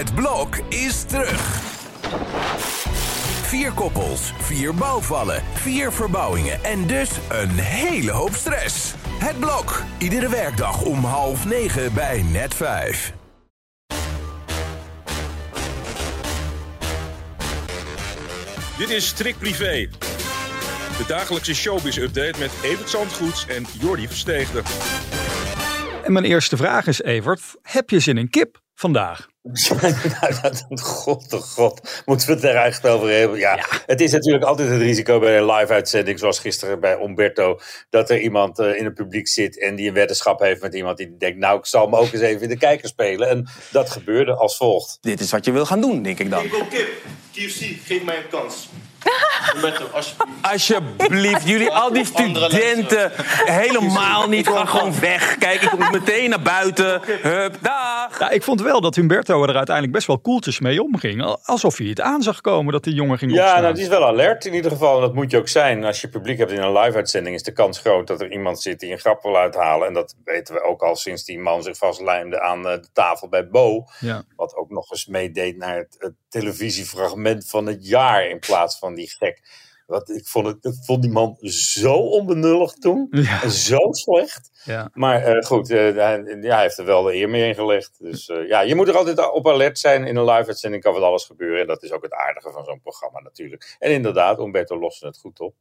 Het blok is terug. Vier koppels, vier bouwvallen, vier verbouwingen en dus een hele hoop stress. Het blok, iedere werkdag om half negen bij net vijf. Dit is Strik Privé. De dagelijkse showbiz-update met Evert Zandgoeds en Jordi Versteegde. En mijn eerste vraag is, Evert, heb je zin in kip vandaag? god, oh god, moeten we het er eigenlijk over hebben? Ja, het is natuurlijk altijd het risico bij een live-uitzending, zoals gisteren bij Umberto, dat er iemand uh, in het publiek zit en die een weddenschap heeft met iemand die denkt, nou, ik zal hem ook eens even in de kijker spelen. En dat gebeurde als volgt. Dit is wat je wil gaan doen, denk ik dan. Ik wil kip. KFC, geef mij een kans. Roberto, alsjeblieft. Alsjeblieft, jullie, al die studenten, helemaal niet. Gewoon, gewoon weg. Kijk, ik kom meteen naar buiten. Hup, dag. Ja, ik vond wel dat Humberto er uiteindelijk best wel koeltjes mee omging. Alsof hij het aan zag komen dat die jongen ging Ja, opstaan. nou, die is wel alert in ieder geval. En dat moet je ook zijn. Als je publiek hebt in een live-uitzending, is de kans groot dat er iemand zit die een grap wil uithalen. En dat weten we ook al sinds die man zich vastlijmde aan eh, de tafel bij Bo. Ja. Wat ook nog eens meedeed naar het, het televisiefragment van het jaar in plaats van die gek. Wat, ik, vond het, ik vond die man zo onbenullig toen. Ja. En zo slecht. Ja. Maar eh, goed, eh, hij, ja, hij heeft er wel de eer mee ingelegd. Dus eh, ja, je moet er altijd op alert zijn. In een live-uitzending kan van alles gebeuren. En dat is ook het aardige van zo'n programma natuurlijk. En inderdaad, Umberto loste het goed op.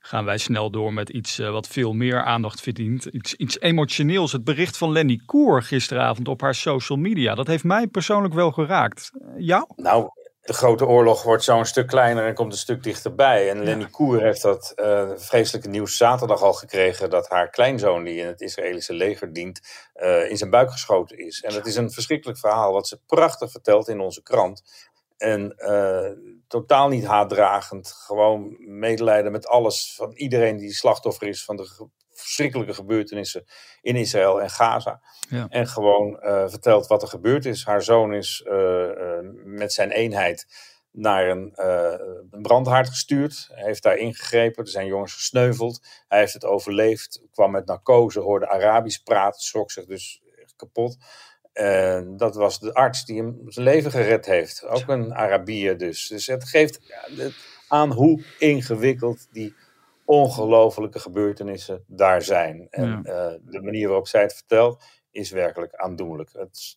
Gaan wij snel door met iets wat veel meer aandacht verdient. Iets, iets emotioneels. Het bericht van Lenny Koer gisteravond op haar social media. Dat heeft mij persoonlijk wel geraakt. Jou? Nou, de grote oorlog wordt zo een stuk kleiner en komt een stuk dichterbij. En Lenny Koer heeft dat eh, vreselijke nieuws zaterdag al gekregen... dat haar kleinzoon, die in het Israëlische leger dient, eh, in zijn buik geschoten is. En dat is een verschrikkelijk verhaal wat ze prachtig vertelt in onze krant. En eh, totaal niet haatdragend. Gewoon medelijden met alles van iedereen die slachtoffer is... van de verschrikkelijke gebeurtenissen in Israël en Gaza. Ja. En gewoon eh, vertelt wat er gebeurd is. Haar zoon is eh, eh, met zijn eenheid naar een, een brandhaard gestuurd. Hij heeft daar ingegrepen. Er zijn jongens gesneuveld. Hij heeft het overleefd. Kwam met narcose, hoorde Arabisch praten. Schrok zich dus kapot. En dat was de arts die hem zijn leven gered heeft. Ook een Arabier dus. Dus het geeft aan hoe ingewikkeld die ongelofelijke gebeurtenissen daar zijn. En eh, de manier waarop zij het vertelt is werkelijk aandoenlijk. Het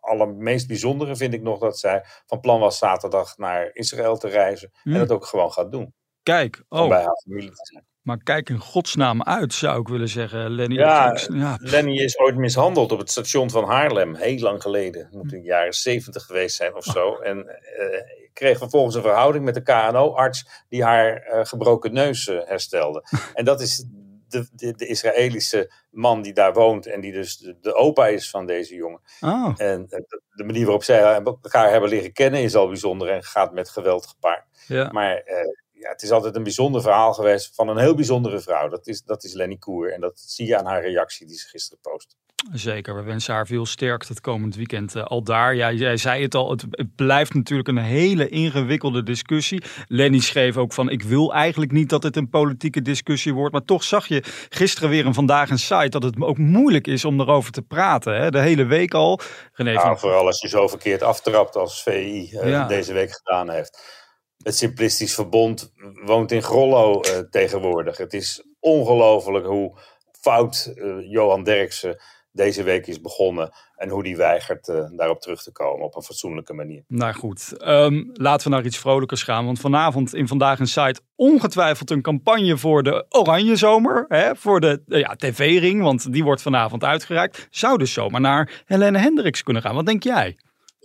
allermeest bijzondere vind ik nog dat zij van plan was zaterdag naar Israël te reizen. Hm. En dat ook gewoon gaat doen. Kijk, Om oh, bij haar familie te zijn. Maar kijk in godsnaam uit, zou ik willen zeggen, Lenny. Ja, Ik- ja. Lenny is ooit mishandeld op het station van Haarlem, heel lang geleden. Moet in de jaren zeventig geweest zijn of zo. En eh, kreeg vervolgens een verhouding met de KNO-arts die haar eh, gebroken neus eh, herstelde. en dat is de, de, de Israëlische man die daar woont en die dus de, de opa is van deze jongen. Oh, En de, manier waarop zij elkaar hebben leren kennen is al bijzonder en gaat met geweld gepaard. ja. Maar ja, het is altijd een bijzonder verhaal geweest van een heel bijzondere vrouw. Dat is, dat is Lenny Koer. En dat zie je aan haar reactie die ze gisteren post. Zeker, we wensen haar veel sterkte het komend weekend eh, al daar. Ja, jij zei het al, het, het blijft natuurlijk een hele ingewikkelde discussie. Lenny schreef ook van, ik wil eigenlijk niet dat het een politieke discussie wordt. Maar toch zag je gisteren weer een Vandaag een site dat het ook moeilijk is om erover te praten. Hè? De hele week al. René van Nou, vooral als je zo verkeerd aftrapt als VI eh, Ja. deze week gedaan heeft. Het Simplistisch Verbond woont in Grollo eh, tegenwoordig. Het is ongelooflijk hoe fout eh, Johan Derksen deze week is begonnen. En hoe die weigert eh, daarop terug te komen op een fatsoenlijke manier. Nou goed, ehm, laten we naar iets vrolijkers gaan. Want vanavond in Vandaag een Site ongetwijfeld een campagne voor de Oranje Zomer. Hè, voor de ja, tv-ring, want die wordt vanavond uitgereikt. Zou dus zomaar naar Helene Hendricks kunnen gaan. Wat denk jij?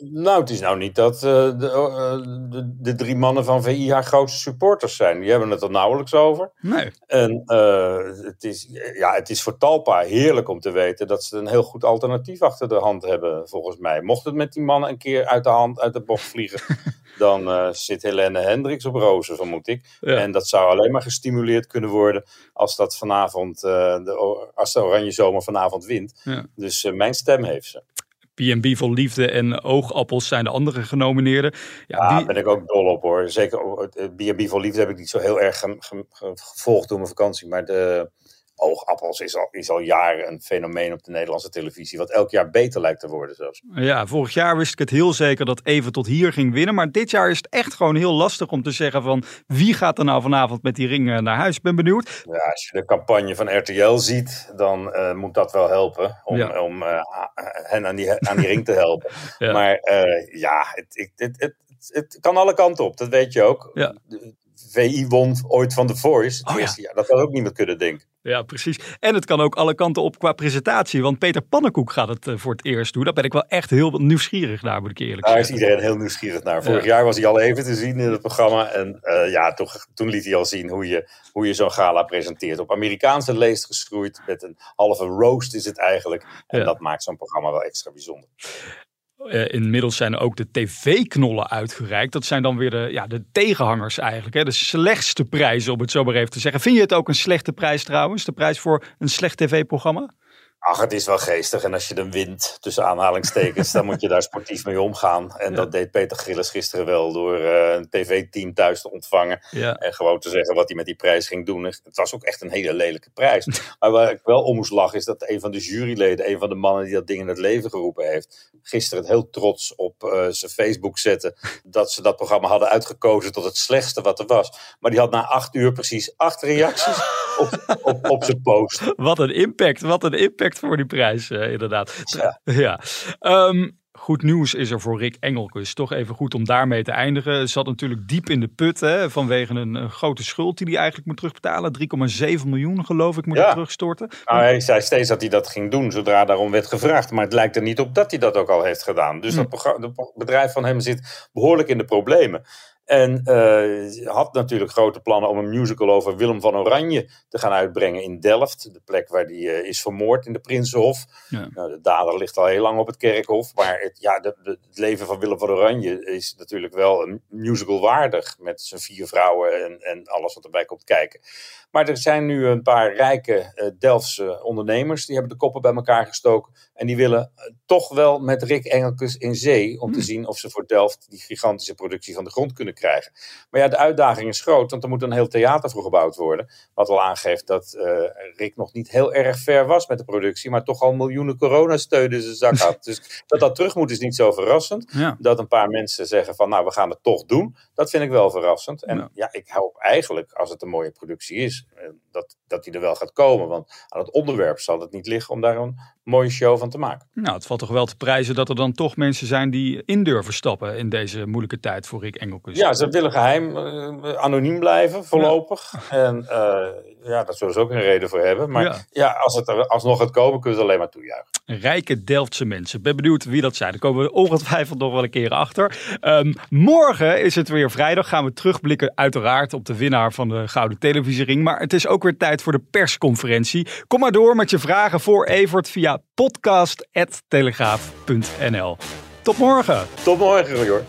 Nou, het is nou niet dat eh, de, eh, de, de drie mannen van VI haar grootste supporters zijn. Die hebben het er nauwelijks over. Nee. En eh, het, is, ja, het is voor Talpa heerlijk om te weten dat ze een heel goed alternatief achter de hand hebben, volgens mij. Mocht het met die mannen een keer uit de hand, uit de bocht vliegen, dan zit Helene Hendricks op rozen, vermoed ik. Ja. En dat zou alleen maar gestimuleerd kunnen worden als dat vanavond, de, als de Oranje Zomer vanavond wint. Ja. Dus mijn stem heeft ze. B&B voor Liefde en Oogappels zijn de andere genomineerden. Ja, die- daar ben ik ook dol op hoor. Zeker het, eh, B&B voor Liefde heb ik niet zo heel erg ge- ge- ge- gevolgd door mijn vakantie. Maar de oogappels is al, is al jaren een fenomeen op de Nederlandse televisie. Wat elk jaar beter lijkt te worden zelfs. Ja, vorig jaar wist ik het heel zeker dat Even tot hier ging winnen. Maar dit jaar is het echt gewoon heel lastig om te zeggen van wie gaat er nou vanavond met die ring eh, naar huis. Ik ben benieuwd. Ja, als je de campagne van RTL ziet, dan uh, moet dat wel helpen om, Ja. om uh, hen aan die, aan die ring te helpen. Ja. Maar uh, ja, het, het, het, het, het kan alle kanten op, dat weet je ook. Ja. De VI won ooit van The Voice. Oh, ja. jaar. Dat had ook niemand kunnen denken. Ja, precies. En het kan ook alle kanten op qua presentatie. Want Peter Pannenkoek gaat het eh, voor het eerst doen. Daar ben ik wel echt heel nieuwsgierig naar, moet ik eerlijk Daar is zeggen. iedereen heel nieuwsgierig naar. Vorig Ja. jaar was hij al even te zien in het programma. En uh, ja, toen, toen liet hij al zien hoe je, hoe je zo'n gala presenteert. Op Amerikaanse leest geschroeid. Met een halve roast is het eigenlijk. En Ja. dat maakt zo'n programma wel extra bijzonder. Eh, inmiddels zijn ook de tv-knollen uitgereikt. Dat zijn dan weer de, ja, de tegenhangers eigenlijk. Hè? De slechtste prijzen, om het zo maar even te zeggen. Vind je het ook een slechte prijs trouwens? De prijs voor een slecht tv-programma? Ach, het is wel geestig. En als je dan wint, tussen aanhalingstekens, dan moet je daar sportief mee omgaan. En dat deed Peter Gillis gisteren wel door uh, een tv-team thuis te ontvangen. Ja. En gewoon te zeggen wat hij met die prijs ging doen. Het was ook echt een hele lelijke prijs. maar waar ik wel om moest lachen, is dat een van de juryleden, een van de mannen die dat ding in het leven geroepen heeft, gisteren heel trots op uh, zijn Facebook zette dat ze dat programma hadden uitgekozen tot het slechtste wat er was. Maar die had na acht uur precies acht reacties op, op, op zijn post. Wat een impact, wat een impact voor die prijs, uh, inderdaad. Ja. ja. Um, Goed nieuws is er voor Rick Engelkus. Toch even goed om daarmee te eindigen. Hij zat natuurlijk diep in de put hè, vanwege een, een, grote schuld die hij eigenlijk moet terugbetalen. 3,7 miljoen geloof ik moet ja. hij terugstorten. Nou, hij zei steeds dat hij dat ging doen zodra daarom werd gevraagd. Maar het lijkt er niet op dat hij dat ook al heeft gedaan. Dus Hm. dat het bedrijf van hem zit behoorlijk in de problemen. En uh, had natuurlijk grote plannen om een musical over Willem van Oranje te gaan uitbrengen in Delft. De plek waar hij uh, is vermoord in de Prinsenhof. Ja. Nou, de dader ligt al heel lang op het kerkhof. Maar het, ja, de, de, het leven van Willem van Oranje is natuurlijk wel een musical waardig. Met zijn vier vrouwen en, en alles wat erbij komt kijken. Maar er zijn nu een paar rijke uh, Delftse ondernemers. Die hebben de koppen bij elkaar gestoken. En die willen toch wel met Rick Engelkes in zee. Om te zien of ze voor Delft die gigantische productie van de grond kunnen krijgen. Maar ja, de uitdaging is groot. Want er moet een heel theater voor gebouwd worden. Wat al aangeeft dat uh, Rick nog niet heel erg ver was met de productie. Maar toch al miljoenen coronasteun in zijn zak had. dus dat dat terug moet is niet zo verrassend. Ja. Dat een paar mensen zeggen van nou we gaan het toch doen. Dat vind ik wel verrassend. En Ja. ja, ik hoop eigenlijk als het een mooie productie is. eh, Dat, dat die er wel gaat komen. Want aan het onderwerp zal het niet liggen om daar een mooie show van te maken. Nou, het valt toch wel te prijzen dat er dan toch mensen zijn die in durven stappen in deze moeilijke tijd voor Rick Engelkus. Ja, ze willen geheim, uh, anoniem blijven voorlopig. En uh, ja, daar zullen ze ook een reden voor hebben. Maar Ja. ja, als het er alsnog gaat komen, kunnen ze alleen maar toejuichen. Rijke Delftse mensen. Ik ben benieuwd wie dat zijn. Daar komen we ongetwijfeld nog wel een keer achter. Um, morgen is het weer vrijdag. Gaan we terugblikken uiteraard op de winnaar van de Gouden Televisiering. Maar het is ook weer tijd voor de persconferentie. Kom maar door met je vragen voor Evert via podcast.telegraaf.nl. Tot morgen. Tot morgen, Jor.